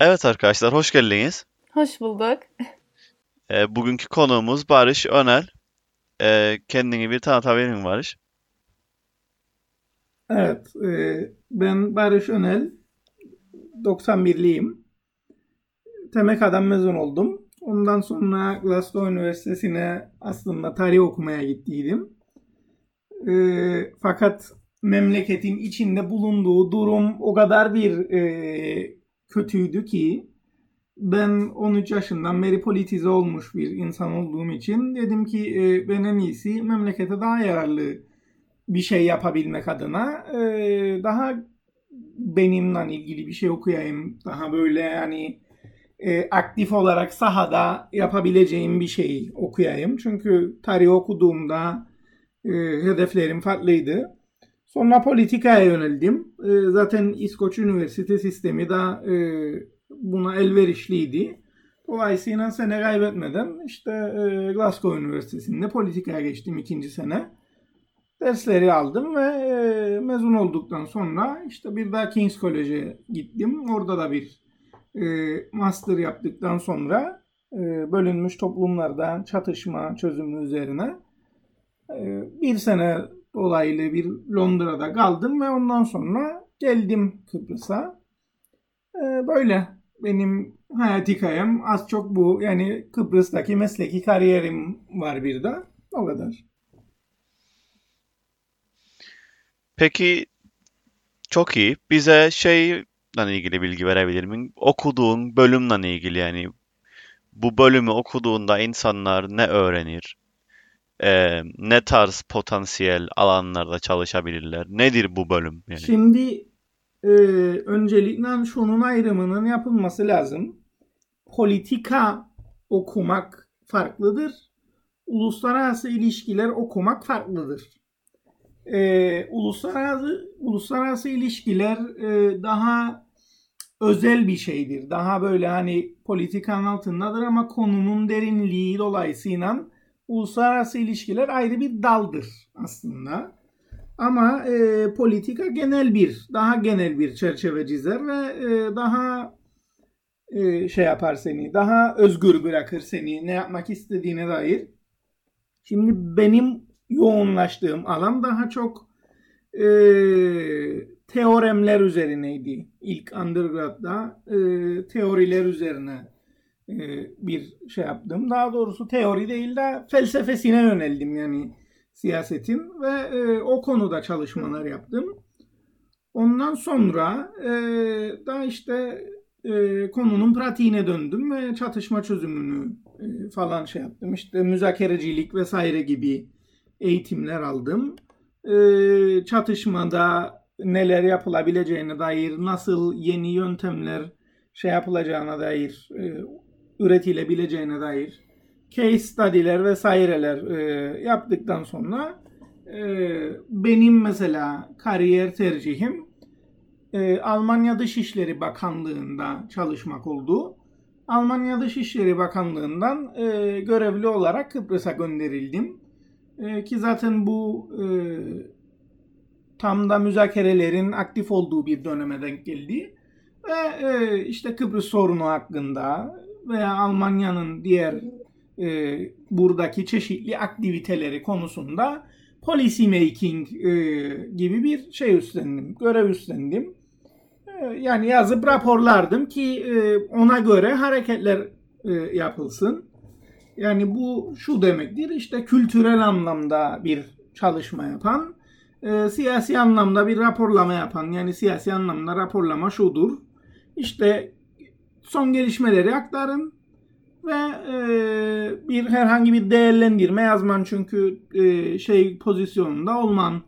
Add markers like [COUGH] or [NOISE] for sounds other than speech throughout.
Evet arkadaşlar hoş geldiniz. Hoş bulduk. Ee, bugünkü konuğumuz Barış Önel. Ee, kendini bir tanıtabilir misin Barış? Evet, e, ben Barış Önel, 91'liyim. TMK'dan mezun oldum. Ondan sonra Glasgow Üniversitesi'ne aslında tarih okumaya gittiydim. E, fakat memleketin içinde bulunduğu durum o kadar bir e, kötüydü ki ben 13 yaşından beri politize olmuş bir insan olduğum için dedim ki e, ben en iyisi memlekete daha yararlı bir şey yapabilmek adına e, daha benimle ilgili bir şey okuyayım. Daha böyle yani e, aktif olarak sahada yapabileceğim bir şey okuyayım. Çünkü tarih okuduğumda e, hedeflerim farklıydı. Sonra politikaya yöneldim. E, zaten İskoç Üniversite sistemi de e, buna elverişliydi. Dolayısıyla sene kaybetmeden işte e, Glasgow Üniversitesi'nde politikaya geçtim ikinci sene. Dersleri aldım ve e, mezun olduktan sonra işte bir daha King's College'e gittim. Orada da bir master yaptıktan sonra bölünmüş toplumlarda çatışma çözümü üzerine bir sene dolaylı bir Londra'da kaldım ve ondan sonra geldim Kıbrıs'a. E, böyle benim hayat hikayem az çok bu. Yani Kıbrıs'taki mesleki kariyerim var bir de. O kadar. Peki çok iyi. Bize şeyle ilgili bilgi verebilir misin? Okuduğun bölümle ilgili yani bu bölümü okuduğunda insanlar ne öğrenir? Ee, ne tarz potansiyel alanlarda çalışabilirler? Nedir bu bölüm? Yani? Şimdi e, öncelikle şunun ayrımının yapılması lazım. Politika okumak farklıdır. Uluslararası ilişkiler okumak farklıdır. E, uluslararası uluslararası ilişkiler e, daha özel bir şeydir. Daha böyle hani politikanın altındadır ama konunun derinliği dolayısıyla uluslararası ilişkiler ayrı bir daldır aslında. Ama e, politika genel bir, daha genel bir çerçeve çizer ve e, daha e, şey yapar seni, daha özgür bırakır seni ne yapmak istediğine dair. Şimdi benim yoğunlaştığım alan daha çok e, teoremler üzerineydi. İlk undergrad'da e, teoriler üzerine bir şey yaptım. Daha doğrusu teori değil de felsefesine yöneldim yani siyasetin ve e, o konuda çalışmalar yaptım. Ondan sonra e, da işte e, konunun pratiğine döndüm ve çatışma çözümünü e, falan şey yaptım. İşte müzakerecilik vesaire gibi eğitimler aldım. E, çatışmada neler yapılabileceğine dair, nasıl yeni yöntemler şey yapılacağına dair, e, üretilebileceğine dair case study'ler vesaireler e, yaptıktan sonra e, benim mesela kariyer tercihim e, Almanya Dışişleri Bakanlığı'nda çalışmak oldu. Almanya Dışişleri Bakanlığı'ndan e, görevli olarak Kıbrıs'a gönderildim. E, ki zaten bu e, tam da müzakerelerin aktif olduğu bir döneme denk geldi. Ve e, işte Kıbrıs sorunu hakkında veya Almanya'nın diğer e, buradaki çeşitli aktiviteleri konusunda policy making e, gibi bir şey üstlendim, görev üstlendim. E, yani yazıp raporlardım ki e, ona göre hareketler e, yapılsın. Yani bu şu demektir işte kültürel anlamda bir çalışma yapan, e, siyasi anlamda bir raporlama yapan yani siyasi anlamda raporlama şudur. İşte son gelişmeleri aktarın, ve e, bir herhangi bir değerlendirme yazman çünkü e, şey pozisyonunda olman.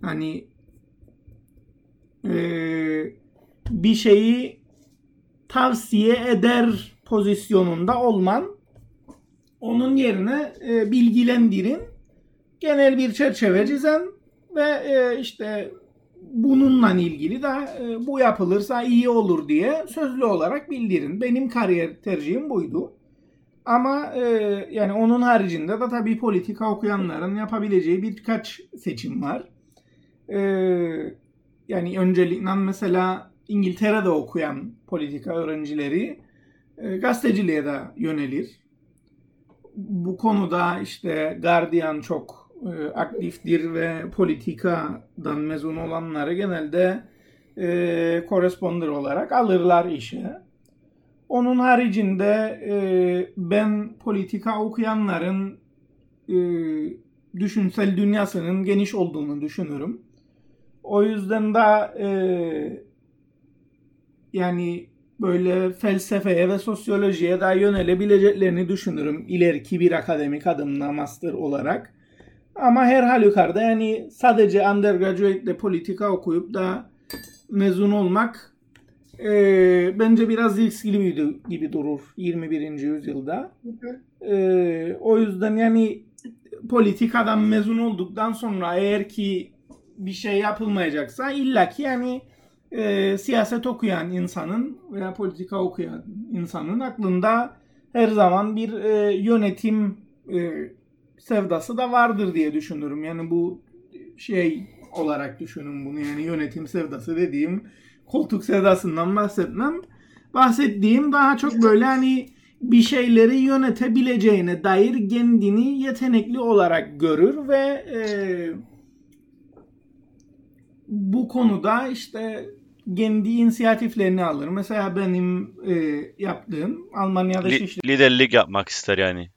Hani e, bir şeyi tavsiye eder pozisyonunda olman. Onun yerine e, bilgilendirin genel bir çerçeve çizen ve e, işte bununla ilgili de e, bu yapılırsa iyi olur diye sözlü olarak bildirin. Benim kariyer tercihim buydu. Ama e, yani onun haricinde de tabii politika okuyanların yapabileceği birkaç seçim var. E, yani öncelikle mesela İngiltere'de okuyan politika öğrencileri e, gazeteciliğe de yönelir. Bu konuda işte Guardian çok e, aktiftir ve politikadan mezun olanları genelde e, corresponder olarak alırlar işe. Onun haricinde e, ben politika okuyanların e, düşünsel dünyasının geniş olduğunu düşünürüm. O yüzden de e, yani böyle felsefeye ve sosyolojiye daha yönelebileceklerini düşünürüm ileriki bir akademik adımla master olarak. Ama her halükarda yani sadece undergraduate ile politika okuyup da mezun olmak e, bence biraz risk gibi, gibi durur 21. yüzyılda. E, o yüzden yani politikadan mezun olduktan sonra eğer ki bir şey yapılmayacaksa illaki yani e, siyaset okuyan insanın veya politika okuyan insanın aklında her zaman bir e, yönetim e, sevdası da vardır diye düşünürüm. Yani bu şey olarak düşünün bunu yani yönetim sevdası dediğim koltuk sevdasından bahsetmem. Bahsettiğim daha çok böyle hani bir şeyleri yönetebileceğine dair kendini yetenekli olarak görür ve e, bu konuda işte kendi inisiyatiflerini alır. Mesela benim e, yaptığım Almanya Dışişleri... liderlik yapmak ister yani.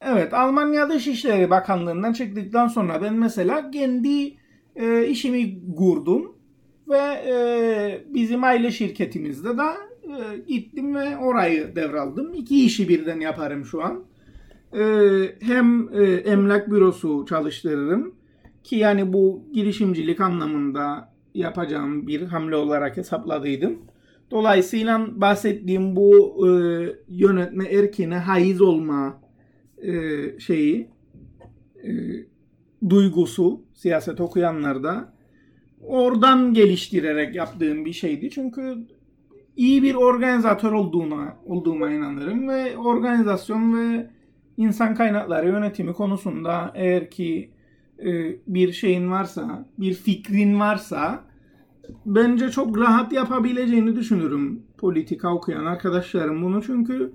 Evet, Almanya Dışişleri Bakanlığı'ndan çıktıktan sonra ben mesela kendi e, işimi kurdum ve e, bizim aile şirketimizde de e, gittim ve orayı devraldım. İki işi birden yaparım şu an. E, hem e, emlak bürosu çalıştırırım ki yani bu girişimcilik anlamında yapacağım bir hamle olarak hesapladıydım. Dolayısıyla bahsettiğim bu e, yönetme erkine haiz olma e, şeyi e, duygusu siyaset okuyanlarda oradan geliştirerek yaptığım bir şeydi. Çünkü iyi bir organizatör olduğuna olduğuma inanırım ve organizasyon ve insan kaynakları yönetimi konusunda eğer ki e, bir şeyin varsa, bir fikrin varsa bence çok rahat yapabileceğini düşünürüm politika okuyan arkadaşlarım bunu çünkü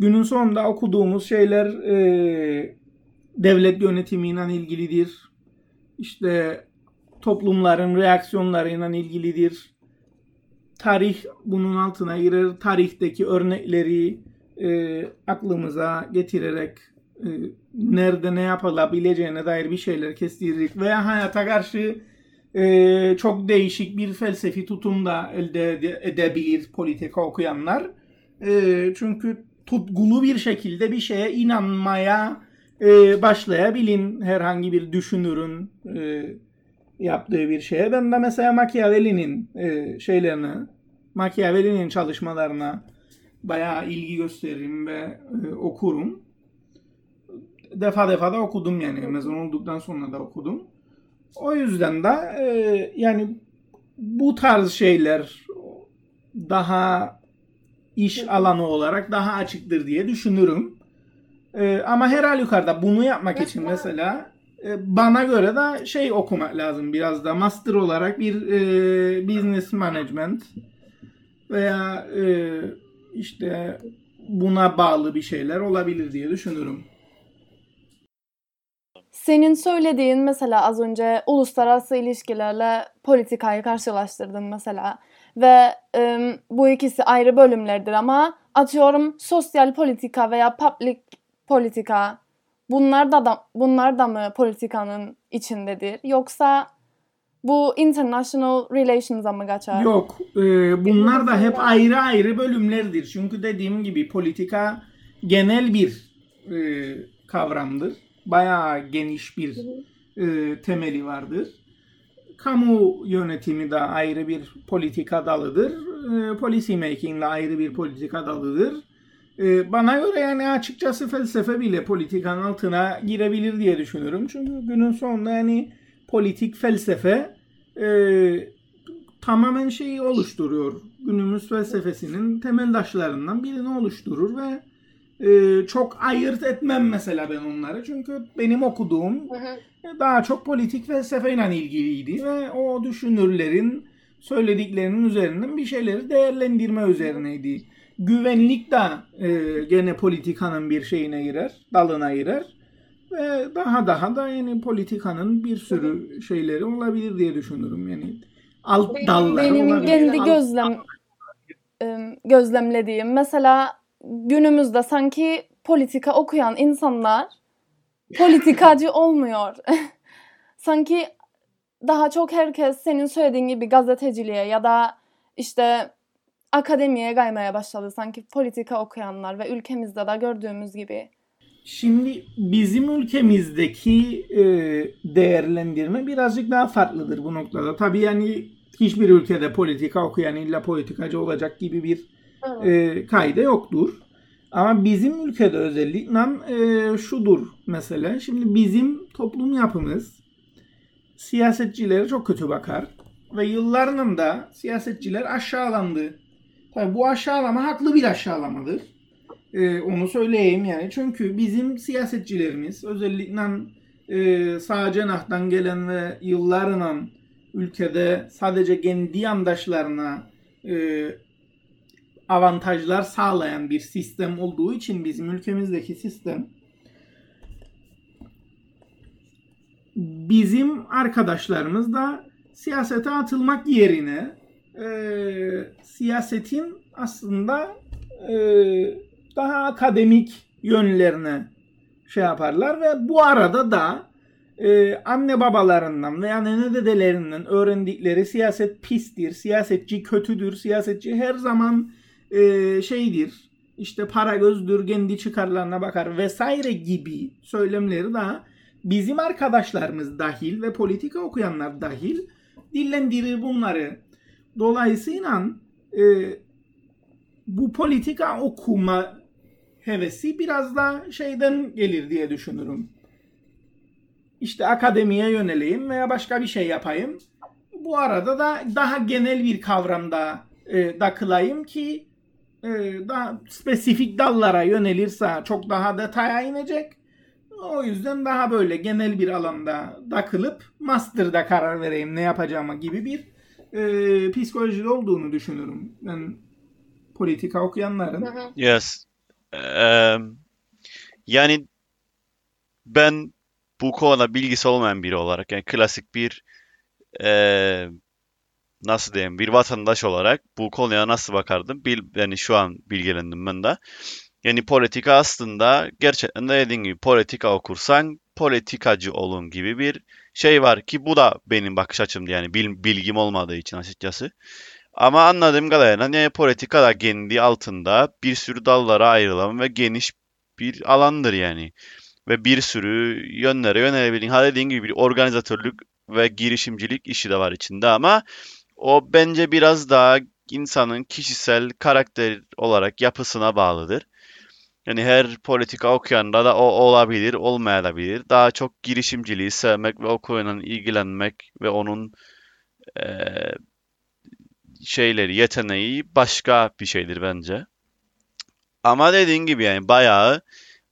günün sonunda okuduğumuz şeyler e, devlet yönetimiyle ilgilidir. İşte toplumların reaksiyonlarıyla ilgilidir. Tarih bunun altına girer. Tarihteki örnekleri e, aklımıza getirerek e, nerede ne yapılabileceğine dair bir şeyler kestirdik veya hayata karşı e, çok değişik bir felsefi tutum da elde edebilir politika okuyanlar. E, çünkü tutkulu bir şekilde bir şeye inanmaya e, başlayabilin herhangi bir düşünürün e, yaptığı bir şeye. Ben de mesela Machiavelli'nin e, şeylerini, Machiavelli'nin çalışmalarına bayağı ilgi gösteririm ve e, okurum. Defa defa da okudum yani mezun olduktan sonra da okudum. O yüzden de e, yani bu tarz şeyler daha iş alanı olarak daha açıktır diye düşünürüm. E, ama her halükarda bunu yapmak için mesela e, bana göre de şey okumak lazım biraz da master olarak bir e, business management veya e, işte buna bağlı bir şeyler olabilir diye düşünürüm. Senin söylediğin mesela az önce uluslararası ilişkilerle politikayı karşılaştırdın mesela ve e, bu ikisi ayrı bölümlerdir ama atıyorum sosyal politika veya public politika bunlar da, da bunlar da mı politikanın içindedir yoksa bu international relations'a mı kaçar? Yok. E, bunlar da hep ayrı ayrı bölümlerdir. Çünkü dediğim gibi politika genel bir e, kavramdır bayağı geniş bir e, temeli vardır. Kamu yönetimi de ayrı bir politika dalıdır. E, policy making de ayrı bir politika dalıdır. E, bana göre yani açıkçası felsefe bile politikanın altına girebilir diye düşünüyorum. Çünkü günün sonunda yani politik felsefe e, tamamen şeyi oluşturuyor. Günümüz felsefesinin temel taşlarından birini oluşturur ve e, çok ayırt etmem mesela ben onları. Çünkü benim okuduğum hı hı. daha çok politik felsefeyle ilgiliydi ve o düşünürlerin söylediklerinin üzerinden bir şeyleri değerlendirme üzerineydi. Güvenlik de e, gene politikanın bir şeyine girer, dalına girer. Ve daha daha da yani politikanın bir sürü şeyleri olabilir diye düşünürüm. Yani alt dalları Benim olabilir. kendi gözlem gözlemlediğim mesela günümüzde sanki politika okuyan insanlar politikacı [LAUGHS] olmuyor. [LAUGHS] sanki daha çok herkes senin söylediğin gibi gazeteciliğe ya da işte akademiye kaymaya başladı sanki politika okuyanlar ve ülkemizde de gördüğümüz gibi. Şimdi bizim ülkemizdeki e, değerlendirme birazcık daha farklıdır bu noktada. Tabii yani hiçbir ülkede politika okuyan illa politikacı olacak gibi bir e, kayda yoktur. Ama bizim ülkede özellikle e, şudur mesela. Şimdi bizim toplum yapımız siyasetçilere çok kötü bakar. Ve yıllarının da siyasetçiler aşağılandı. Tabii bu aşağılama haklı bir aşağılamadır. Ee, onu söyleyeyim yani. Çünkü bizim siyasetçilerimiz özellikle e, sağ cenahtan gelen ve yıllarla ülkede sadece kendi yandaşlarına e, avantajlar sağlayan bir sistem olduğu için bizim ülkemizdeki sistem bizim arkadaşlarımız da siyasete atılmak yerine e, siyasetin aslında e, daha akademik yönlerine şey yaparlar ve bu arada da e, anne babalarından veya nene dedelerinden öğrendikleri siyaset pistir, siyasetçi kötüdür, siyasetçi her zaman e, şeydir, işte para gözdür, kendi çıkarlarına bakar vesaire gibi söylemleri de bizim arkadaşlarımız dahil ve politika okuyanlar dahil dillendirir bunları. Dolayısıyla e, bu politika okuma hevesi biraz da şeyden gelir diye düşünürüm. İşte akademiye yöneleyim veya başka bir şey yapayım. Bu arada da daha genel bir kavramda e, takılayım ki daha spesifik dallara yönelirse çok daha detaya inecek. O yüzden daha böyle genel bir alanda takılıp master'da karar vereyim ne yapacağıma gibi bir e, psikolojide olduğunu düşünürüm. Ben politika okuyanların. Yes. Eee, yani ben bu konuda bilgisi olmayan biri olarak yani klasik bir eee, nasıl diyeyim bir vatandaş olarak bu konuya nasıl bakardım? Bil, yani şu an bilgilendim ben de. Yani politika aslında gerçekten de dediğin gibi politika okursan politikacı olun gibi bir şey var ki bu da benim bakış açımdı yani bil- bilgim olmadığı için açıkçası. Ama anladığım kadarıyla yani politika da kendi altında bir sürü dallara ayrılan ve geniş bir alandır yani. Ve bir sürü yönlere yönelebilin. Ha dediğin gibi bir organizatörlük ve girişimcilik işi de var içinde ama o bence biraz daha insanın kişisel karakter olarak yapısına bağlıdır. Yani her politika okuyanda da o olabilir, olmayabilir. Daha çok girişimciliği sevmek ve o konuyla ilgilenmek ve onun eee, şeyleri, yeteneği başka bir şeydir bence. Ama dediğin gibi yani bayağı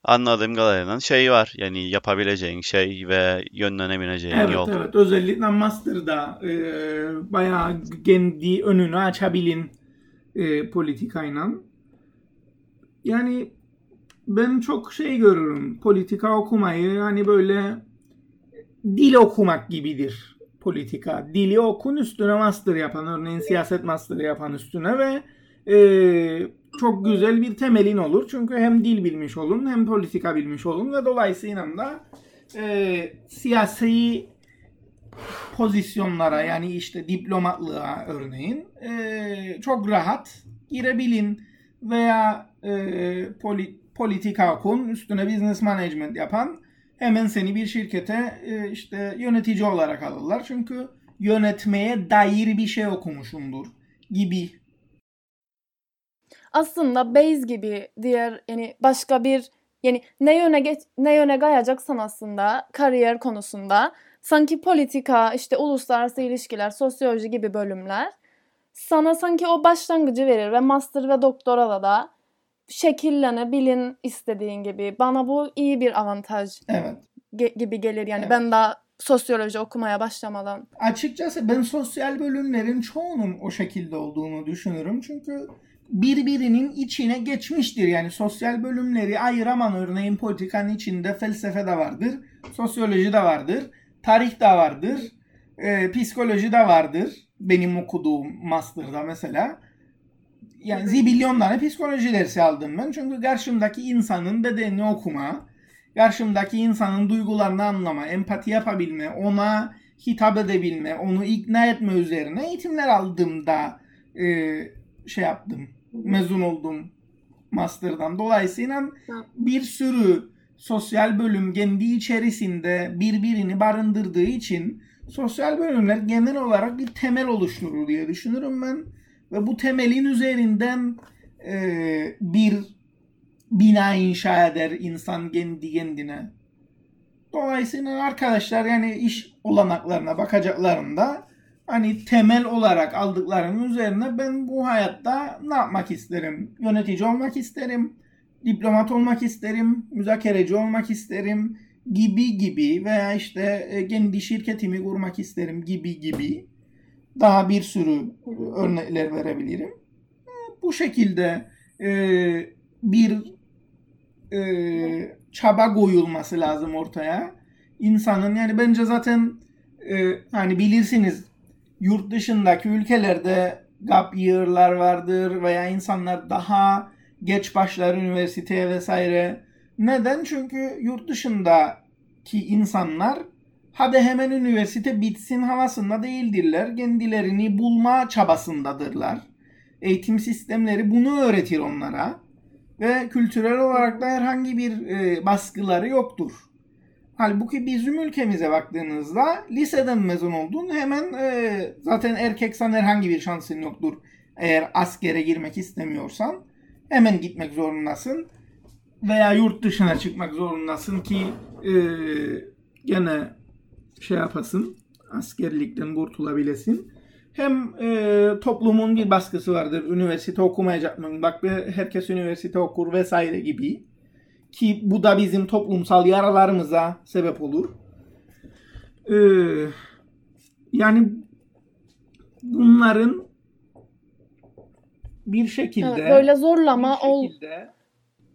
anladığım kadarıyla şey var. Yani yapabileceğin şey ve yönlenebileceğin Evet yol. evet özellikle master'da e, bayağı kendi önünü açabilin e, politikayla. Yani ben çok şey görürüm politika okumayı hani böyle dil okumak gibidir politika. Dili okun üstüne master yapan örneğin siyaset master yapan üstüne ve e, çok güzel bir temelin olur. Çünkü hem dil bilmiş olun hem politika bilmiş olun ve dolayısıyla da e, siyasi pozisyonlara yani işte diplomatlığa örneğin e, çok rahat girebilin veya e, poli- politika okun üstüne business management yapan hemen seni bir şirkete e, işte yönetici olarak alırlar. Çünkü yönetmeye dair bir şey okumuşumdur gibi. Aslında base gibi diğer yani başka bir yani ne yöne geç, ne yöne kayacaksan aslında kariyer konusunda sanki politika, işte uluslararası ilişkiler, sosyoloji gibi bölümler sana sanki o başlangıcı verir ve master ve doktorada da şekillenebilin istediğin gibi. Bana bu iyi bir avantaj Evet. ge- gibi gelir yani Evet. ben daha sosyoloji okumaya başlamadan? Açıkçası ben sosyal bölümlerin çoğunun o şekilde olduğunu düşünürüm. Çünkü birbirinin içine geçmiştir. Yani sosyal bölümleri ayıramam. Örneğin politikanın içinde felsefe de vardır, sosyoloji de vardır, tarih de vardır, e, psikoloji de vardır. Benim okuduğum master'da mesela. Yani zibilyon tane psikoloji dersi aldım ben. Çünkü karşımdaki insanın bedenini okuma, karşımdaki insanın duygularını anlama, empati yapabilme, ona hitap edebilme, onu ikna etme üzerine eğitimler aldığımda e, şey yaptım. Mezun oldum master'dan. Dolayısıyla bir sürü sosyal bölüm kendi içerisinde birbirini barındırdığı için sosyal bölümler genel olarak bir temel oluşturur diye düşünürüm ben. Ve bu temelin üzerinden e, bir bina inşa eder insan kendi kendine. Dolayısıyla arkadaşlar yani iş olanaklarına bakacaklarında hani temel olarak aldıklarının üzerine ben bu hayatta ne yapmak isterim? Yönetici olmak isterim, diplomat olmak isterim, müzakereci olmak isterim gibi gibi veya işte e, kendi şirketimi kurmak isterim gibi gibi daha bir sürü örnekler verebilirim. E, bu şekilde e, bir çaba koyulması lazım ortaya. İnsanın yani bence zaten hani bilirsiniz yurt dışındaki ülkelerde gap year'lar vardır veya insanlar daha geç başlar üniversiteye vesaire. Neden? Çünkü yurt dışındaki insanlar hadi hemen üniversite bitsin havasında değildirler. Kendilerini bulma çabasındadırlar. Eğitim sistemleri bunu öğretir onlara. Ve kültürel olarak da herhangi bir e, baskıları yoktur. Halbuki bizim ülkemize baktığınızda liseden mezun oldun hemen e, zaten erkeksen herhangi bir şansın yoktur. Eğer askere girmek istemiyorsan hemen gitmek zorundasın. Veya yurt dışına çıkmak zorundasın ki e, gene şey yapasın askerlikten kurtulabilesin. Hem e, toplumun bir baskısı vardır. Üniversite okumayacak mı? Bak herkes üniversite okur vesaire gibi. Ki bu da bizim toplumsal yaralarımıza sebep olur. Ee, yani bunların bir şekilde Evet, böyle zorlama bir ol şekilde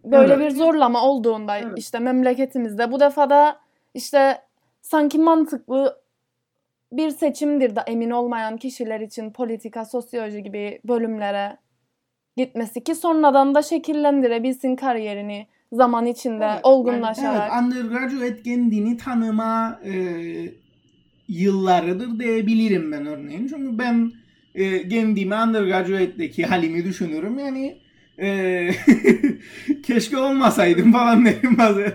böyle Evet. bir zorlama olduğunda Evet. işte memleketimizde bu defa da işte sanki mantıklı bir seçimdir de emin olmayan kişiler için politika, sosyoloji gibi bölümlere gitmesi ki sonradan da şekillendirebilsin kariyerini zaman içinde Evet, olgunlaşarak. Yani, evet, undergraduate kendini tanıma e, yıllarıdır diyebilirim ben örneğin. Çünkü ben e, kendimi undergraduate'deki halimi düşünürüm. Yani e, [LAUGHS] keşke olmasaydım falan derim bazen.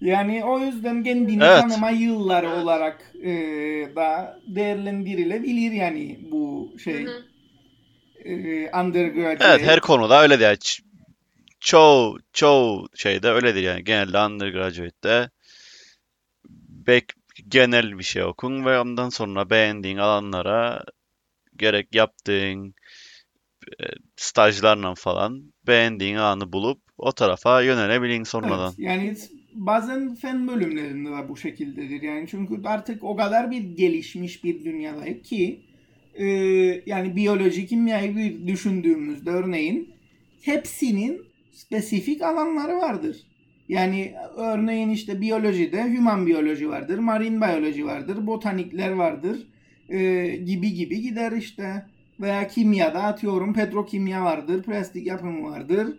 Yani o yüzden kendini Evet. tanıma yılları olarak e, da değerlendirilebilir yani bu şey Hı hı. E, undergraduate. Evet her konuda öyledir. Yani çoğu çoğu şeyde öyledir yani. Genelde undergraduate'de bek genel bir şey okun ve ondan sonra beğendiğin alanlara gerek yaptığın e, stajlarla falan beğendiğin alanı bulup o tarafa yönelebilin sonradan. Evet, yani bazen fen bölümlerinde de bu şekildedir. Yani çünkü artık o kadar bir gelişmiş bir dünyadayız ki e, yani biyoloji, kimyayı düşündüğümüzde örneğin hepsinin spesifik alanları vardır. Yani örneğin işte biyolojide human biyoloji vardır, marine biyoloji vardır, botanikler vardır e, gibi gibi gider işte. Veya kimyada atıyorum petrokimya vardır, plastik yapımı vardır,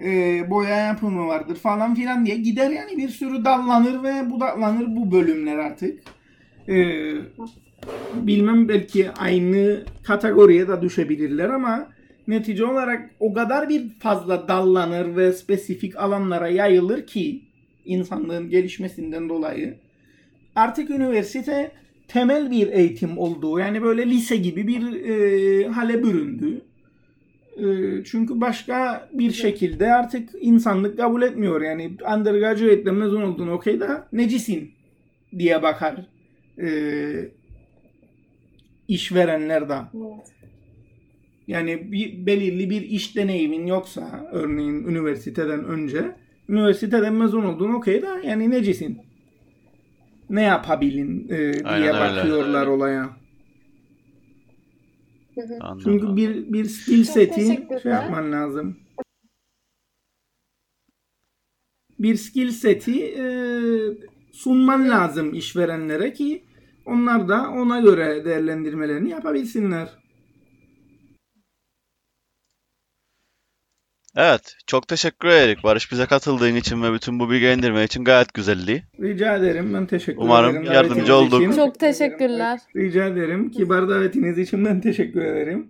e, boya yapımı vardır falan filan diye gider yani bir sürü dallanır ve budaklanır bu bölümler artık. E, bilmem belki aynı kategoriye de düşebilirler ama netice olarak o kadar bir fazla dallanır ve spesifik alanlara yayılır ki insanlığın gelişmesinden dolayı artık üniversite temel bir eğitim olduğu yani böyle lise gibi bir e, hale büründü. E, çünkü başka bir şekilde artık insanlık kabul etmiyor. Yani undergraduate'le mezun oldun okey da necisin diye bakar e, işverenler de. Evet. Yani bir belirli bir iş deneyimin yoksa örneğin üniversiteden önce üniversiteden mezun oldun okey de yani necisin? Ne yapabilin e, diye Aynen öyle. bakıyorlar olaya. Anladım. Çünkü bir bir skill seti şey yapman lazım. Bir skill seti e, sunman lazım işverenlere ki onlar da ona göre değerlendirmelerini yapabilsinler. Evet, çok teşekkür ederim Barış bize katıldığın için ve bütün bu bilgilendirme için gayet güzeldi. Rica ederim. Ben teşekkür Umarım ederim. yardımcı davetiniz olduk. için. Çok teşekkürler. Rica ederim. Kibar davetiniz için ben teşekkür ederim.